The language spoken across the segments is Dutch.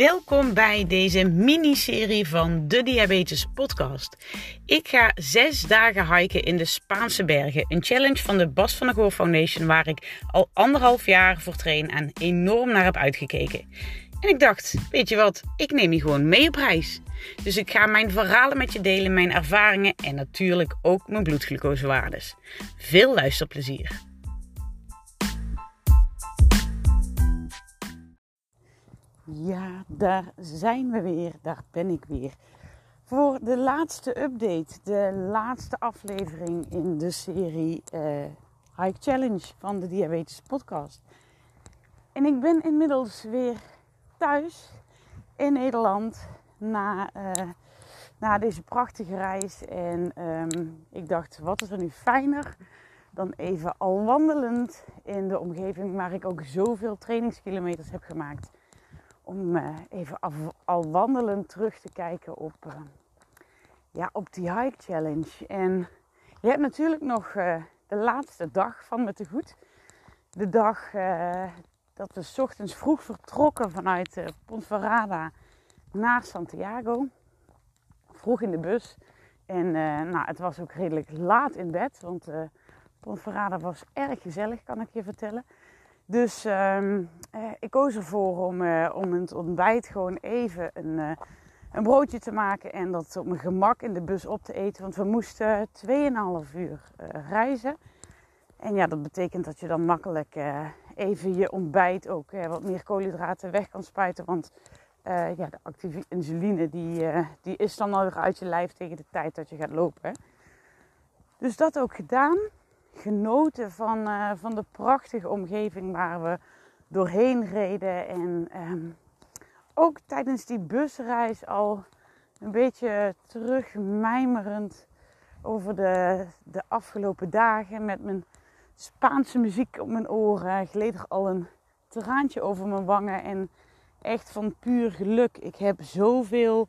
Welkom bij deze miniserie van de Diabetes Podcast. Ik ga zes dagen hiken in de Spaanse bergen. Een challenge van de Bas van der Goor Foundation waar ik al anderhalf jaar voor train en enorm naar heb uitgekeken. En ik dacht, weet je wat, ik neem je gewoon mee op reis. Dus ik ga mijn verhalen met je delen, mijn ervaringen en natuurlijk ook mijn bloedglucosewaardes. Veel luisterplezier. Ja, daar zijn we weer. Daar ben ik weer. Voor de laatste update, de laatste aflevering in de serie uh, Hike Challenge van de Diabetes Podcast. En ik ben inmiddels weer thuis in Nederland na, uh, na deze prachtige reis. En um, ik dacht, wat is er nu fijner dan even al wandelend in de omgeving waar ik ook zoveel trainingskilometers heb gemaakt om uh, even al wandelend terug te kijken op, uh, ja, op die hike challenge. En je hebt natuurlijk nog uh, de laatste dag van me te goed. De dag dat we s ochtends vroeg vertrokken vanuit Ponferrada naar Santiago. Vroeg in de bus. En nou, het was ook redelijk laat in bed, want Ponferrada was erg gezellig, kan ik je vertellen. Dus um, eh, ik koos ervoor om, uh, om het ontbijt gewoon even een, uh, een broodje te maken en dat op mijn gemak in de bus op te eten. Want we moesten 2,5 uur reizen. En ja, dat betekent dat je dan makkelijk even je ontbijt ook wat meer koolhydraten weg kan spuiten. Want ja, de actieve insuline die, die is dan alweer uit je lijf tegen de tijd dat je gaat lopen. Dus dat ook gedaan genoten van, uh, van de prachtige omgeving waar we doorheen reden. En um, ook tijdens die busreis al een beetje terugmijmerend over de, de afgelopen dagen. Met mijn Spaanse muziek op mijn oren gleed er al een traantje over mijn wangen. En echt van puur geluk. Ik heb zoveel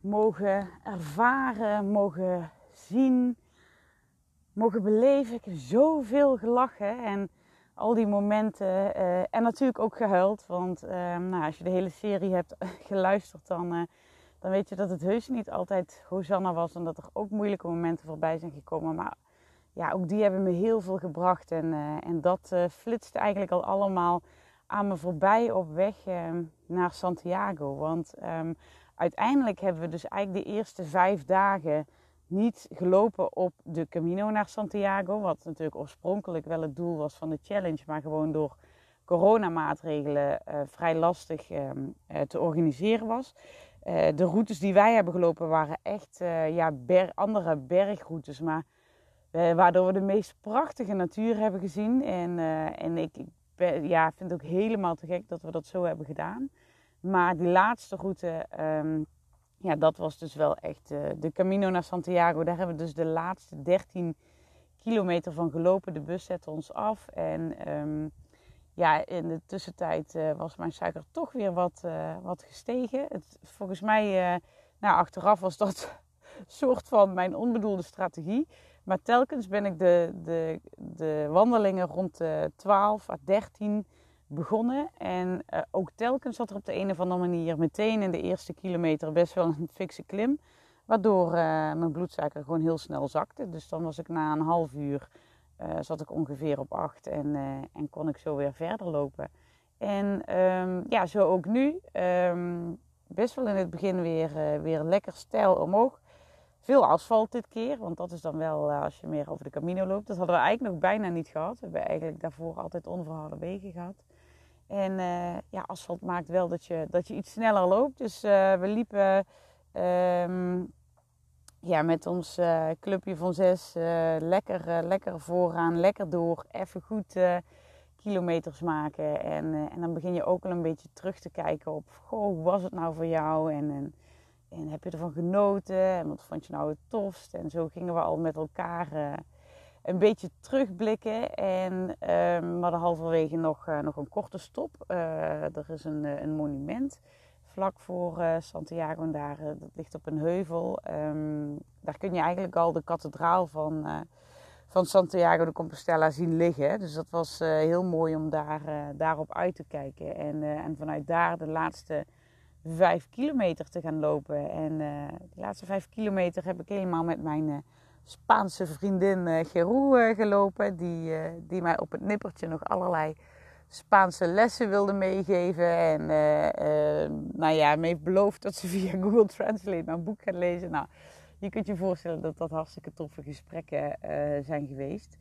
mogen ervaren, mogen zien mogen beleven. Ik heb zoveel gelachen en al die momenten. Uh, en natuurlijk ook gehuild. Want uh, nou, als je de hele serie hebt geluisterd, dan, uh, dan weet je dat het heus niet altijd Hosanna was. En dat er ook moeilijke momenten voorbij zijn gekomen. Maar ja, ook die hebben me heel veel gebracht. En, en dat flitste eigenlijk al allemaal aan me voorbij op weg naar Santiago. Want um, uiteindelijk hebben we dus eigenlijk de eerste vijf dagen niet gelopen op de Camino naar Santiago. Wat natuurlijk oorspronkelijk wel het doel was van de challenge. Maar gewoon door coronamaatregelen uh, vrij lastig uh, uh, te organiseren was. Eh, de routes die wij hebben gelopen waren echt ja, andere bergroutes. Maar waardoor we de meest prachtige natuur hebben gezien. En, en ik, ja, vind het ook helemaal te gek dat we dat zo hebben gedaan. Maar die laatste route... Um, ja, dat was dus wel echt uh, de Camino naar Santiago. Daar hebben we dus de laatste 13 kilometer van gelopen. De bus zette ons af. En um, ja, in de tussentijd uh, was mijn suiker toch weer wat, uh, wat gestegen. Het, volgens mij, nou, achteraf was dat soort van mijn onbedoelde strategie. Maar telkens ben ik de, de, de wandelingen rond de 12 à 13 begonnen. En uh, ook telkens zat er op de een of andere manier meteen in de eerste kilometer best wel een fikse klim. Waardoor uh, mijn bloedsuiker gewoon heel snel zakte. Dus dan was ik na een half uur uh, zat ik ongeveer op 8 en, en kon ik zo weer verder lopen. En um, ja, zo ook nu. Um, best wel in het begin weer, weer lekker stijl omhoog. Veel asfalt dit keer, want dat is dan wel als je meer over de Camino loopt. Dat hadden we eigenlijk nog bijna niet gehad. We hebben eigenlijk daarvoor altijd onverharde wegen gehad. En uh, ja, asfalt maakt wel dat je, dat je iets sneller loopt. Dus uh, we liepen um, ja, met ons uh, clubje van zes lekker, lekker vooraan, lekker door. Even goed kilometers maken. En, en dan begin je ook al een beetje terug te kijken op... Goh, hoe was het nou voor jou? En, en, en heb je ervan genoten? En wat vond je nou het tofst? En zo gingen we al met elkaar een beetje terugblikken. En we hadden halverwege nog, uh, nog een korte stop. Uh, er is een, eh, een monument vlak voor Santiago en daar, dat ligt op een heuvel. Um, daar kun je eigenlijk al de kathedraal van, van Santiago de Compostela zien liggen. Dus dat was heel mooi om daar, daarop uit te kijken. En, en vanuit daar de laatste vijf kilometer te gaan lopen. En de laatste vijf kilometer heb ik helemaal met mijn Spaanse vriendin uh, Geroe gelopen. Die, die mij op het nippertje nog allerlei Spaanse lessen wilde meegeven. En nou ja, me heeft beloofd dat ze via Google Translate mijn boek gaat lezen. Nou, je kunt je voorstellen dat dat hartstikke toffe gesprekken zijn geweest.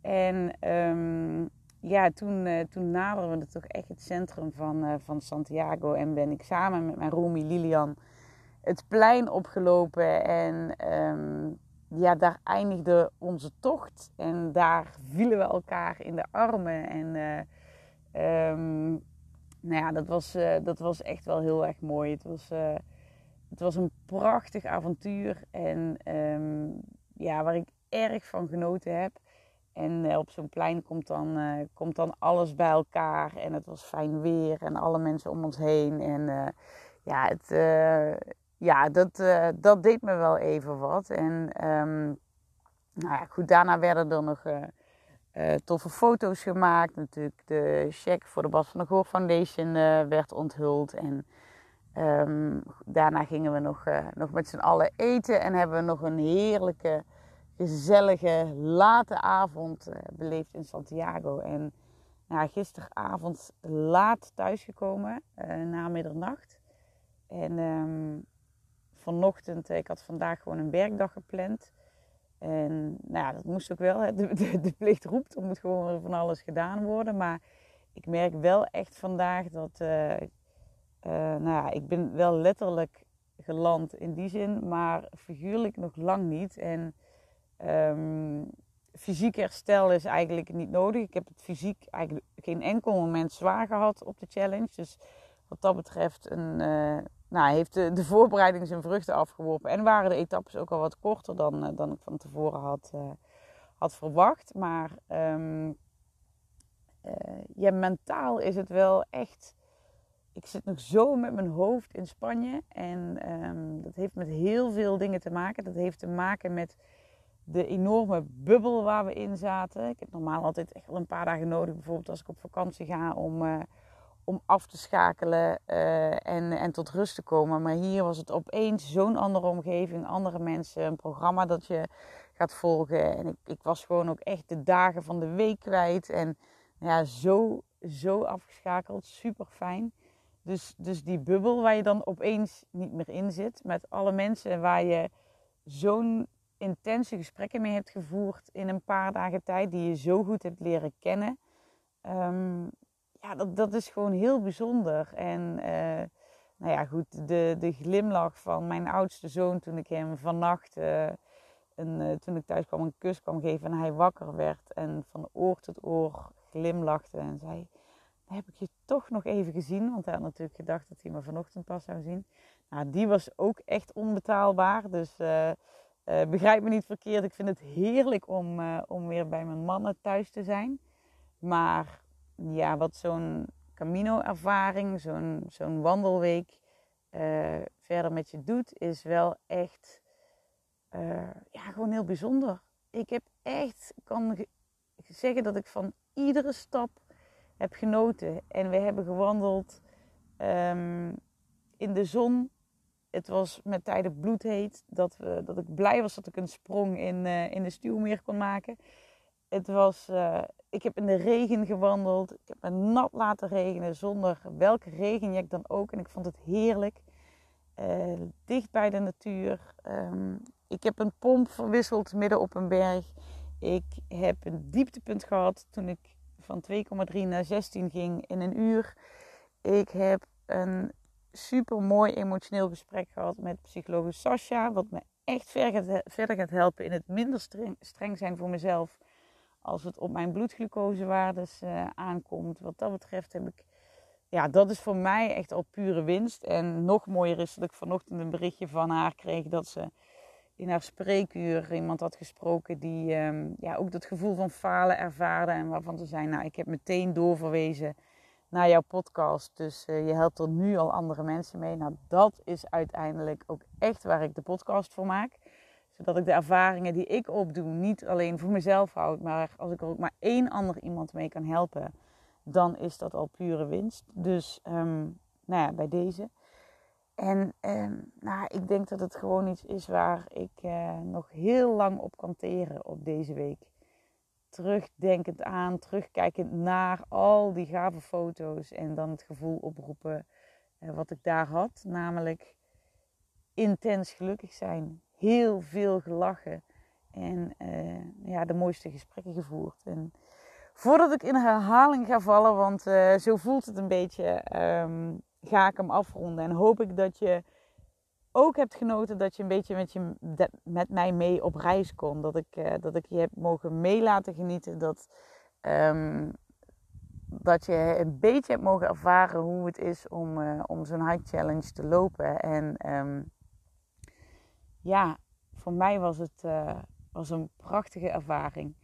En um, ja, toen, toen naderden we toch echt het centrum van, van Santiago. En ben ik samen met mijn roomie Lilian het plein opgelopen. En um, ja, daar eindigde onze tocht. En daar vielen we elkaar in de armen. En uh, um, nou ja, dat was, dat was echt wel heel erg mooi. Het was, het was een prachtig avontuur. En um, ja, waar ik erg van genoten heb. En op zo'n plein komt dan, komt dan alles bij elkaar. En het was fijn weer en alle mensen om ons heen. En ja, het, ja dat, dat deed me wel even wat. En um, nou ja, goed, daarna werden er nog toffe foto's gemaakt. Natuurlijk de check voor de Bas van de Goor Foundation werd onthuld. En um, daarna gingen we nog, nog met z'n allen eten. En hebben we nog een heerlijke gezellige late avond beleefd in Santiago. En ja, gisteravond laat thuisgekomen, na middernacht. En um, vanochtend, ik had vandaag gewoon een werkdag gepland. En nou ja, dat moest ook wel. De, plicht roept, er moet gewoon van alles gedaan worden. Maar ik merk wel echt vandaag dat, uh, nou ja, ik ben wel letterlijk geland in die zin, maar figuurlijk nog lang niet. En Um, fysiek herstel is eigenlijk niet nodig. Ik heb het fysiek eigenlijk geen enkel moment zwaar gehad op de challenge. Dus wat dat betreft een, nou, heeft de, de, voorbereiding zijn vruchten afgeworpen. En waren de etappes ook al wat korter dan, uh, dan ik van tevoren had, uh, had verwacht. Maar um, ja, mentaal is het wel echt. Ik zit nog zo met mijn hoofd in Spanje. En um, dat heeft met heel veel dingen te maken. Dat heeft te maken met de enorme bubbel waar we in zaten. Ik heb normaal altijd echt wel een paar dagen nodig, bijvoorbeeld als ik op vakantie ga, om, om af te schakelen uh, en, en tot rust te komen. Maar hier was het opeens zo'n andere omgeving, andere mensen, een programma dat je gaat volgen. En ik, ik was gewoon ook echt de dagen van de week kwijt. En ja, zo, zo afgeschakeld, super fijn. Dus, dus die bubbel waar je dan opeens niet meer in zit, met alle mensen waar je zo'n intense gesprekken mee hebt gevoerd in een paar dagen tijd, die je zo goed hebt leren kennen. Um, ja, dat, dat is gewoon heel bijzonder. En uh, nou ja, goed, de, de glimlach van mijn oudste zoon toen ik hem vannacht, uh, een, uh, toen ik thuis kwam, een kus kwam geven en hij wakker werd en van oor tot oor glimlachte en zei: Heb ik je toch nog even gezien? Want hij had natuurlijk gedacht dat hij me vanochtend pas zou zien. Nou, die was ook echt onbetaalbaar. Dus begrijp me niet verkeerd, ik vind het heerlijk om, om weer bij mijn mannen thuis te zijn. Maar ja, wat zo'n Camino-ervaring, zo'n zo'n wandelweek uh, verder met je doet, is wel echt ja, gewoon heel bijzonder. Ik heb echt, kan zeggen dat ik van iedere stap heb genoten. En we hebben gewandeld um, in de zon het was met tijden bloedheet. Dat, we, dat ik blij was dat ik een sprong in, uh, in de stuwmeer kon maken. Het was, uh, ik heb in de regen gewandeld. Ik heb me nat laten regenen zonder welke regenjek dan ook. En ik vond het heerlijk. Uh, dicht bij de natuur. Um, ik heb een pomp verwisseld midden op een berg. Ik heb een dieptepunt gehad toen ik van 2,3 naar 16 ging in een uur. Ik heb een super mooi emotioneel gesprek gehad met psycholoog Sascha. Wat me echt verder gaat helpen in het minder streng, zijn voor mezelf. Als het op mijn bloedglucosewaardes uh, aankomt. Wat dat betreft heb ik. Ja, dat is voor mij echt al pure winst. En nog mooier is dat ik vanochtend een berichtje van haar kreeg dat ze in haar spreekuur iemand had gesproken die um, ja, ook dat gevoel van falen ervaarde. En waarvan ze zei, nou ik heb meteen doorverwezen naar jouw podcast. Dus uh, je helpt er nu al andere mensen mee. Nou, dat is uiteindelijk ook echt waar ik de podcast voor maak. Zodat ik de ervaringen die ik opdoe niet alleen voor mezelf houd. Maar als ik er ook maar één ander iemand mee kan helpen, dan is dat al pure winst. Dus um, nou ja, bij deze. En ehm, nou, ik denk dat het gewoon iets is waar ik eh, nog heel lang op kan teren op deze week. Terugdenkend aan, terugkijkend naar al die gave foto's en dan het gevoel oproepen uh, wat ik daar had. Namelijk intens gelukkig zijn, heel veel gelachen en uh, ja, de mooiste gesprekken gevoerd. En voordat ik in herhaling ga vallen, want uh, zo voelt het een beetje, um, ga ik hem afronden. En hoop ik dat je ook hebt genoten dat je een beetje met, je, met mij mee op reis kon. Dat ik, uh, dat ik je heb mogen meelaten genieten. Dat, um, dat je een beetje hebt mogen ervaren hoe het is om, om zo'n high challenge te lopen. En um, ja, voor mij was het uh, was een prachtige ervaring.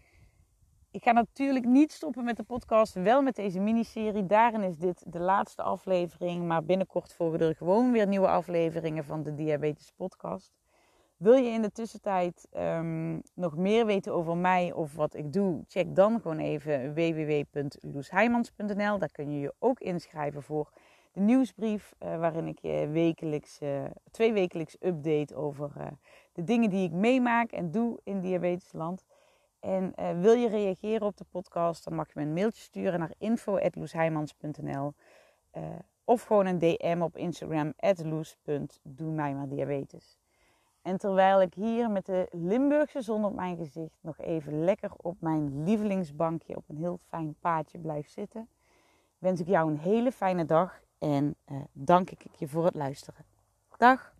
Ik ga natuurlijk niet stoppen met de podcast, wel met deze miniserie. Daarin is dit de laatste aflevering, maar binnenkort volgen er gewoon weer nieuwe afleveringen van de Diabetes Podcast. Wil je in de tussentijd um, nog meer weten over mij of wat ik doe? Check dan gewoon even www.loesheimans.nl. Daar kun je je ook inschrijven voor de nieuwsbrief, uh, waarin ik je wekelijks, uh, twee wekelijks update over uh, de dingen die ik meemaak en doe in diabetesland. En wil je reageren op de podcast, dan mag je me een mailtje sturen naar info.loesheimans.nl of gewoon een DM op Instagram, loes.doe mij diabetes. En terwijl ik hier met de Limburgse zon op mijn gezicht nog even lekker op mijn lievelingsbankje op een heel fijn paadje blijf zitten, wens ik jou een hele fijne dag en uh, dank ik je voor het luisteren. Dag!